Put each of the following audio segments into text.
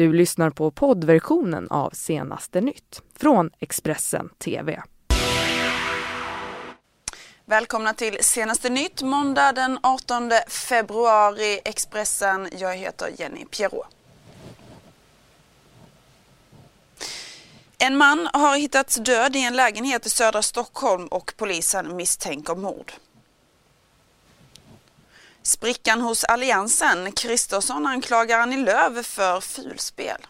Du lyssnar på poddversionen av Senaste nytt från Expressen TV. Välkomna till Senaste nytt måndag den 18 februari Expressen. Jag heter Jenny Pierrot. En man har hittats död i en lägenhet i södra Stockholm och polisen misstänker mord. Sprickan hos Alliansen. Kristersson anklagar Annie Lööf för fulspel.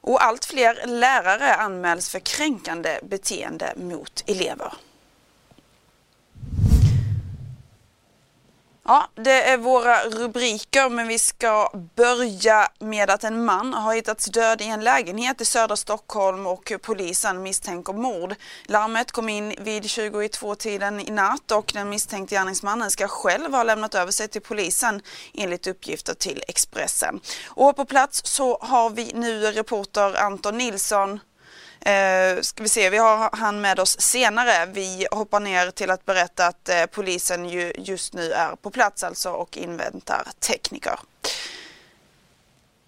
Och allt fler lärare anmäls för kränkande beteende mot elever. Ja, det är våra rubriker men vi ska börja med att en man har hittats död i en lägenhet i södra Stockholm och polisen misstänker mord. Larmet kom in vid 22-tiden i natt och den misstänkte gärningsmannen ska själv ha lämnat över sig till polisen enligt uppgifter till Expressen. Och på plats så har vi nu reporter Anton Nilsson Eh, ska vi se, vi har han med oss senare. Vi hoppar ner till att berätta att eh, polisen ju just nu är på plats alltså och inväntar tekniker.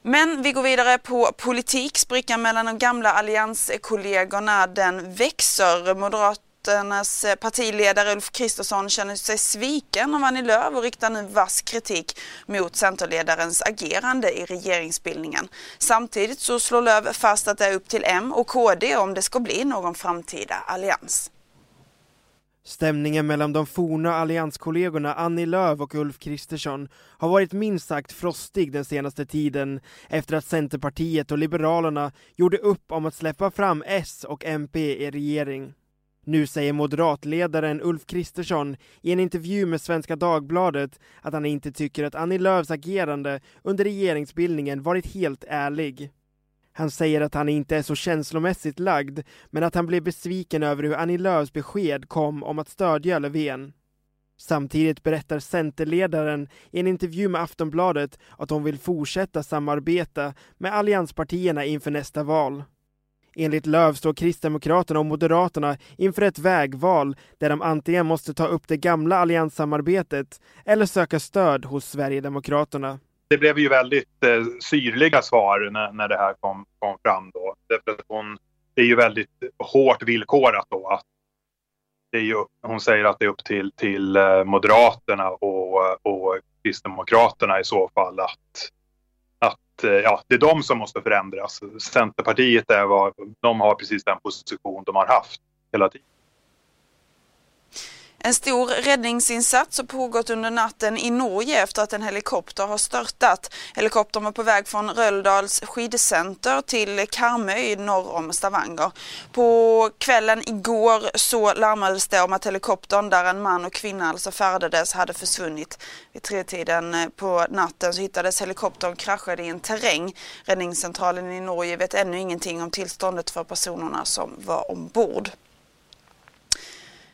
Men vi går vidare på politik. Sprickan mellan de gamla allianskollegorna den växer. Moderat Moderaternas eh, partiledare Ulf Kristersson känner sig sviken av Annie Lööf och riktar nu vass kritik mot Centerledarens agerande i regeringsbildningen. Samtidigt så slår Lööf fast att det är upp till M och KD om det ska bli någon framtida allians. Stämningen mellan de forna allianskollegorna Annie Lööf och Ulf Kristersson har varit minst sagt frostig den senaste tiden efter att Centerpartiet och Liberalerna gjorde upp om att släppa fram S och MP i regering. Nu säger moderatledaren Ulf Kristersson i en intervju med Svenska Dagbladet att han inte tycker att Annie Lööfs agerande under regeringsbildningen varit helt ärlig. Han säger att han inte är så känslomässigt lagd, men att han blev besviken över hur Annie Lööfs besked kom om att stödja Löfven. Samtidigt berättar Centerledaren i en intervju med Aftonbladet att hon vill fortsätta samarbeta med allianspartierna inför nästa val. Enligt Löv står Kristdemokraterna och Moderaterna inför ett vägval där de antingen måste ta upp det gamla allianssamarbetet eller söka stöd hos Sverigedemokraterna. Det blev ju väldigt eh, syrliga svar när, när det här kom, kom fram då. Därför hon, det är ju väldigt hårt villkorat då att det är ju, hon säger att det är upp till, till eh, Moderaterna och, och Kristdemokraterna i så fall att Eh, ja, det är de som måste förändras. Centerpartiet är vad, de har precis den position de har haft hela tiden. En stor räddningsinsats har pågått under natten i Norge efter att en helikopter har störtat. Helikoptern var på väg från Röldals skidcenter till Karmøy norr om Stavanger. På kvällen igår så larmades det om att helikoptern där en man och kvinna alltså färdades hade försvunnit. Vid tretiden på natten så hittades helikoptern kraschad i en terräng. Räddningscentralen i Norge vet ännu ingenting om tillståndet för personerna som var ombord.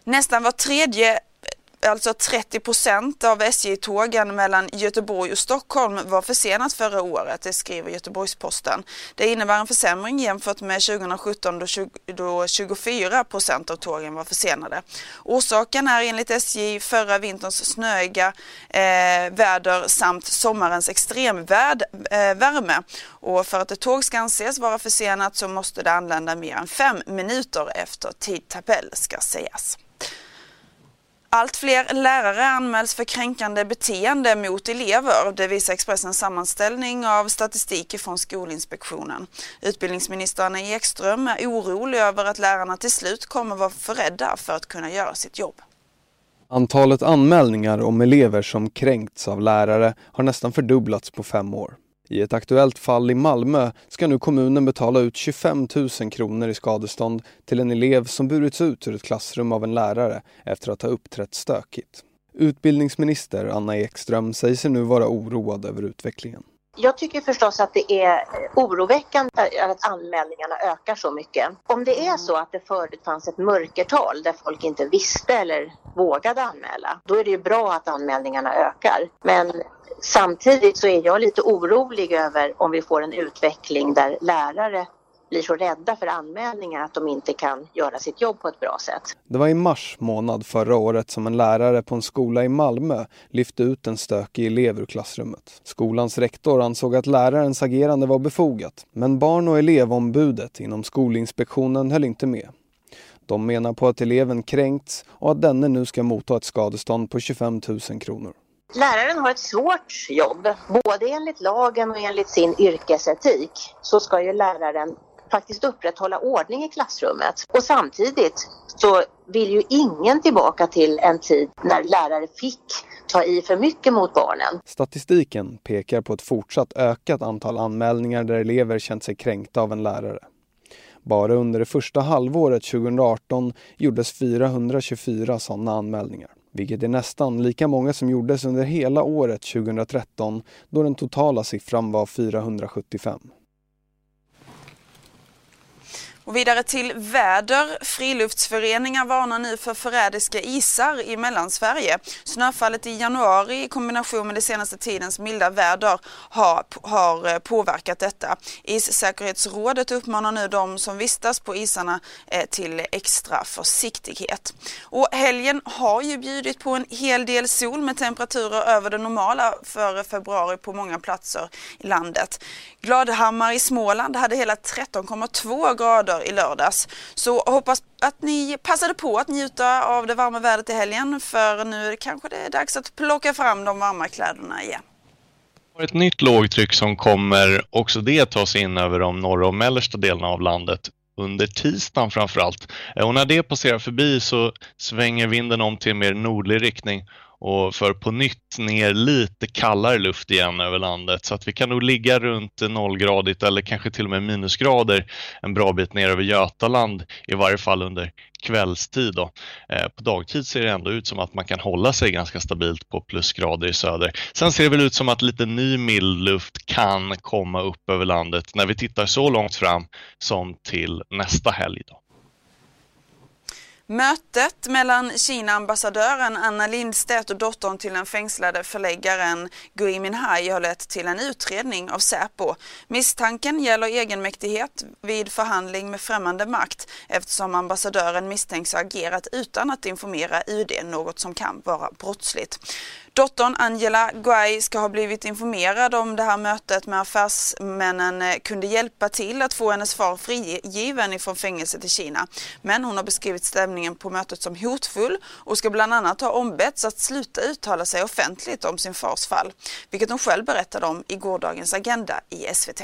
Nästan var tredje alltså 30 procent av SJ-tågen mellan Göteborg och Stockholm var försenat förra året, det skriver Göteborgs-Posten. Det innebär en försämring jämfört med 2017 då 24 procent av tågen var försenade. Orsaken är enligt SJ förra vinterns snöiga eh, väder samt sommarens extremvärme. Eh, och för att ett tåg ska anses vara försenat så måste det anlända mer än fem minuter efter tidtabell ska sägas. Allt fler lärare anmäls för kränkande beteende mot elever. Det visar Expressens sammanställning av statistik från Skolinspektionen. Utbildningsminister Anna e. Ekström är orolig över att lärarna till slut kommer vara för rädda för att kunna göra sitt jobb. Antalet anmälningar om elever som kränkts av lärare har nästan fördubblats på fem år. I ett aktuellt fall i Malmö ska nu kommunen betala ut 25 000 kronor i skadestånd till en elev som burits ut ur ett klassrum av en lärare efter att ha uppträtt stökigt. Utbildningsminister Anna Ekström säger sig nu vara oroad över utvecklingen. Jag tycker förstås att det är oroväckande att anmälningarna ökar så mycket. Om det är så att det förut fanns ett mörkertal där folk inte visste eller vågade anmäla, då är det ju bra att anmälningarna ökar. Men Samtidigt så är jag lite orolig över om vi får en utveckling där lärare blir så rädda för anmälningar att de inte kan göra sitt jobb på ett bra sätt. Det var i mars månad förra året som en lärare på en skola i Malmö lyfte ut en stökig elev ur klassrummet. Skolans rektor ansåg att lärarens agerande var befogat, men barn och elevombudet inom Skolinspektionen höll inte med. De menar på att eleven kränkts och att denne nu ska motta ett skadestånd på 25 000 kronor. Läraren har ett svårt jobb. Både enligt lagen och enligt sin yrkesetik så ska ju läraren faktiskt upprätthålla ordning i klassrummet. Och samtidigt så vill ju ingen tillbaka till en tid när lärare fick ta i för mycket mot barnen. Statistiken pekar på ett fortsatt ökat antal anmälningar där elever känt sig kränkta av en lärare. Bara under det första halvåret 2018 gjordes 424 sådana anmälningar, vilket är nästan lika många som gjordes under hela året 2013 då den totala siffran var 475. Och vidare till väder. Friluftsföreningar varnar nu för förrädiska isar i Mellansverige. Snöfallet i januari i kombination med den senaste tidens milda väder har, har eh, påverkat detta. Issäkerhetsrådet uppmanar nu de som vistas på isarna eh, till extra försiktighet. Och helgen har ju bjudit på en hel del sol med temperaturer över det normala för februari på många platser i landet. Gladhammar i Småland hade hela 13,2 grader i lördags. Så hoppas att ni passade på att njuta av det varma vädret i helgen för nu är det kanske det är dags att plocka fram de varma kläderna igen. Ett nytt lågtryck som kommer också det ta sig in över de norra och mellersta delarna av landet under tisdagen framförallt. Eh, och när det passerar förbi så svänger vinden om till en mer nordlig riktning och för på nytt ner lite kallare luft igen över landet så att vi kan nog ligga runt nollgradigt eller kanske till och med minusgrader en bra bit ner över Götaland i varje fall under kvällstid. Då. Eh, på dagtid ser det ändå ut som att man kan hålla sig ganska stabilt på plusgrader i söder. Sen ser det väl ut som att lite ny mild luft kan komma upp över landet när vi tittar så långt fram som till nästa helg. Då. Mötet mellan Kina-ambassadören Anna Lindstedt och dottern till den fängslade förläggaren Gui Minhai har lett till en utredning av Säpo. Misstanken gäller egenmäktighet vid förhandling med främmande makt eftersom ambassadören misstänks ha agerat utan att informera UD, något som kan vara brottsligt. Dottern Angela Guay ska ha blivit informerad om det här mötet med affärsmännen eh, kunde hjälpa till att få hennes far frigiven ifrån fängelset i Kina. Men hon har beskrivit stämningen på mötet som hotfull och ska bland annat ha ombetts att sluta uttala sig offentligt om sin fars fall, vilket hon själv berättade om i gårdagens Agenda i SVT.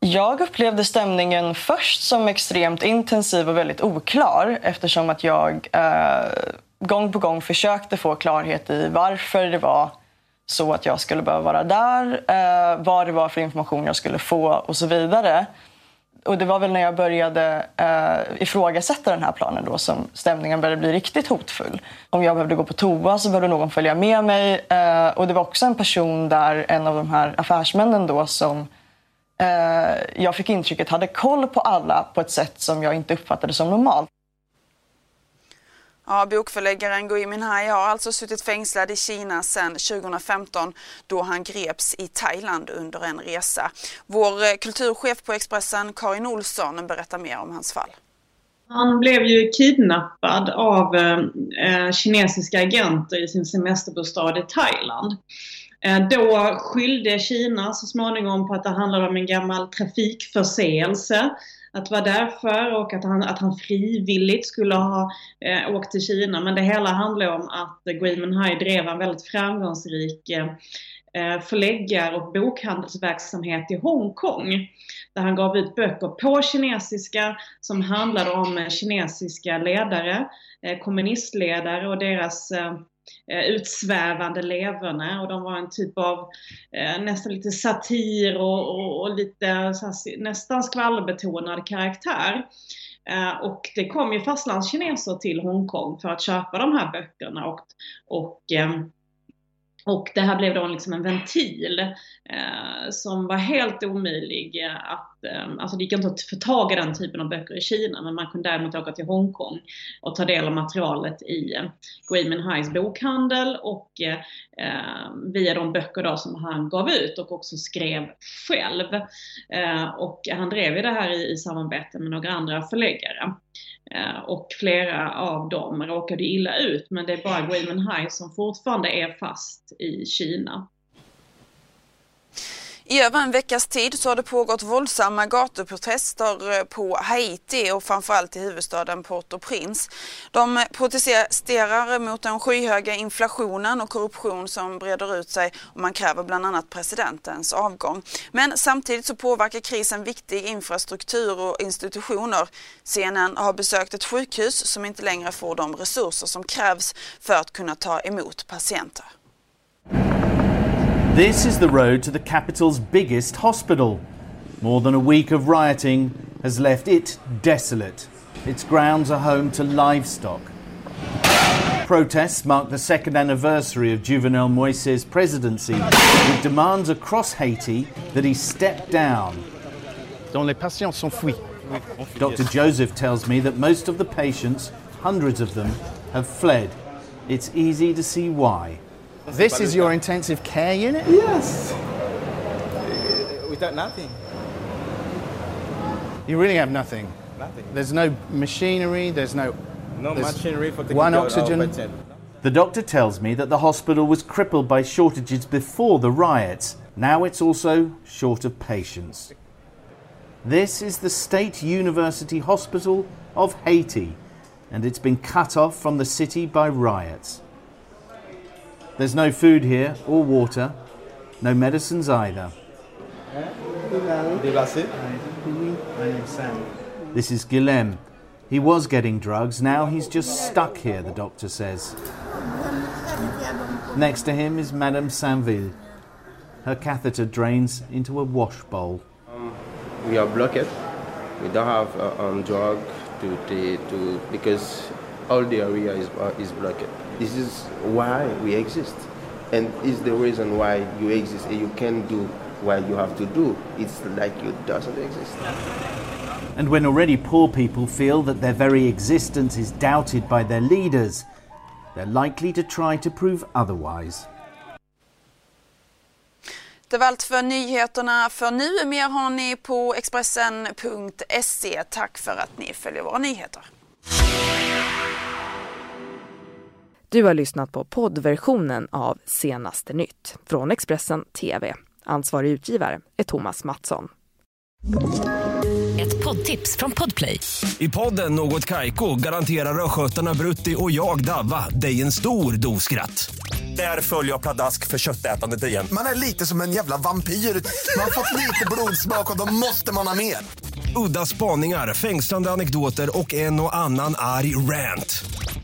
Jag upplevde stämningen först som extremt intensiv och väldigt oklar eftersom att jag eh, gång på gång försökte få klarhet i varför det var så att jag skulle behöva vara där, eh, vad det var för information jag skulle få och så vidare. Och det var väl när jag började eh, ifrågasätta den här planen då som stämningen började bli riktigt hotfull. Om jag behövde gå på toa så behövde någon följa med mig. Eh, och det var också en person där, en av de här affärsmännen då som eh, jag fick intrycket hade koll på alla på ett sätt som jag inte uppfattade som normalt. Ja, bokförläggaren Gui Minhai har alltså suttit fängslad i Kina sedan 2015 då han greps i Thailand under en resa. Vår eh, kulturchef på Expressen, Karin Olsson, berättar mer om hans fall. Han blev ju kidnappad av eh, eh kinesiska agenter i sin semesterbostad i Thailand. Eh, då skyllde Kina så småningom på att det handlade om en gammal trafikförseelse att vara därför och att han, att han frivilligt skulle ha eh, åkt till Kina. Men det hela handlar om att Greenman High drev en väldigt framgångsrik eh, eh, förläggar och bokhandelsverksamhet i Hongkong. Där han gav ut böcker på kinesiska som handlade om kinesiska ledare, eh, kommunistledare och deras eh, Eh, utsvävande leverne och de var en typ av eh, nästan lite satir och, och, och lite här, nästan skvallerbetonad karaktär. Eh, och det kom ju fastlandskineser till Hongkong för att köpa de här böckerna och, och eh, Och det här blev då liksom en ventil eh, som var helt omöjlig att, Ehm, alltså det gick inte att få tag i den typen av böcker i Kina men man kunde däremot åka till Hongkong och ta del av materialet i ehm, Greenman Highs bokhandel och eh, via de böcker då som han gav ut och också skrev själv. Eh, och han drev ju det här i, i samarbete med några andra förläggare. Ehm, och flera av dem råkade illa ut men det är bara Gui Minhai som fortfarande är fast i Kina. I över en veckas tid så har det pågått våldsamma gatuprotester eh, på Haiti och framförallt i huvudstaden Port-au-Prince. De protesterar mot den skyhöga inflationen och korruption som breder ut sig och man kräver bland annat presidentens avgång. Men samtidigt så påverkar krisen viktig infrastruktur och institutioner. CNN har besökt ett sjukhus som inte längre får de resurser som krävs för att kunna ta emot patienter. This is the road to the capital's biggest hospital. More than a week of rioting has left it desolate. Its grounds are home to livestock. Protests mark the second anniversary of Juvenel Moise's presidency, with demands across Haiti that he step down. les patients s'enfuient. Dr. Joseph tells me that most of the patients, hundreds of them, have fled. It's easy to see why. This is your intensive care unit? Yes. Without nothing. You really have nothing. Nothing. There's no machinery, there's no No there's machinery for one taking care of oxygen. The doctor tells me that the hospital was crippled by shortages before the riots. Now it's also short of patients. This is the State University Hospital of Haiti, and it's been cut off from the city by riots. There's no food here or water, no medicines either. This is Guilhem. He was getting drugs, now he's just stuck here, the doctor says. Next to him is Madame Sainville. Her catheter drains into a wash bowl. we are blocked. We don't have uh, um, drug to, to, to because all the area is, uh, is blocked. This is why we exist, and is the reason why you exist and you can do what you have to do. It's like you doesn't exist. And when already poor people feel that their very existence is doubted by their leaders, they're likely to try to prove otherwise. Det var allt för nyheterna för nu. Mer har ni på Expressen.se. Tack för att ni följer våra nyheter. Du har lyssnat på poddversionen av Senaste nytt från Expressen TV. Ansvarig utgivare är Thomas Mattsson. Ett poddtips från Podplay. I podden Något Kaiko garanterar östgötarna Brutti och jag, Davva, dig en stor dos skratt. Där följer jag pladask för köttätandet igen. Man är lite som en jävla vampyr. Man har fått lite blodsmak och då måste man ha mer. Udda spaningar, fängslande anekdoter och en och annan arg rant.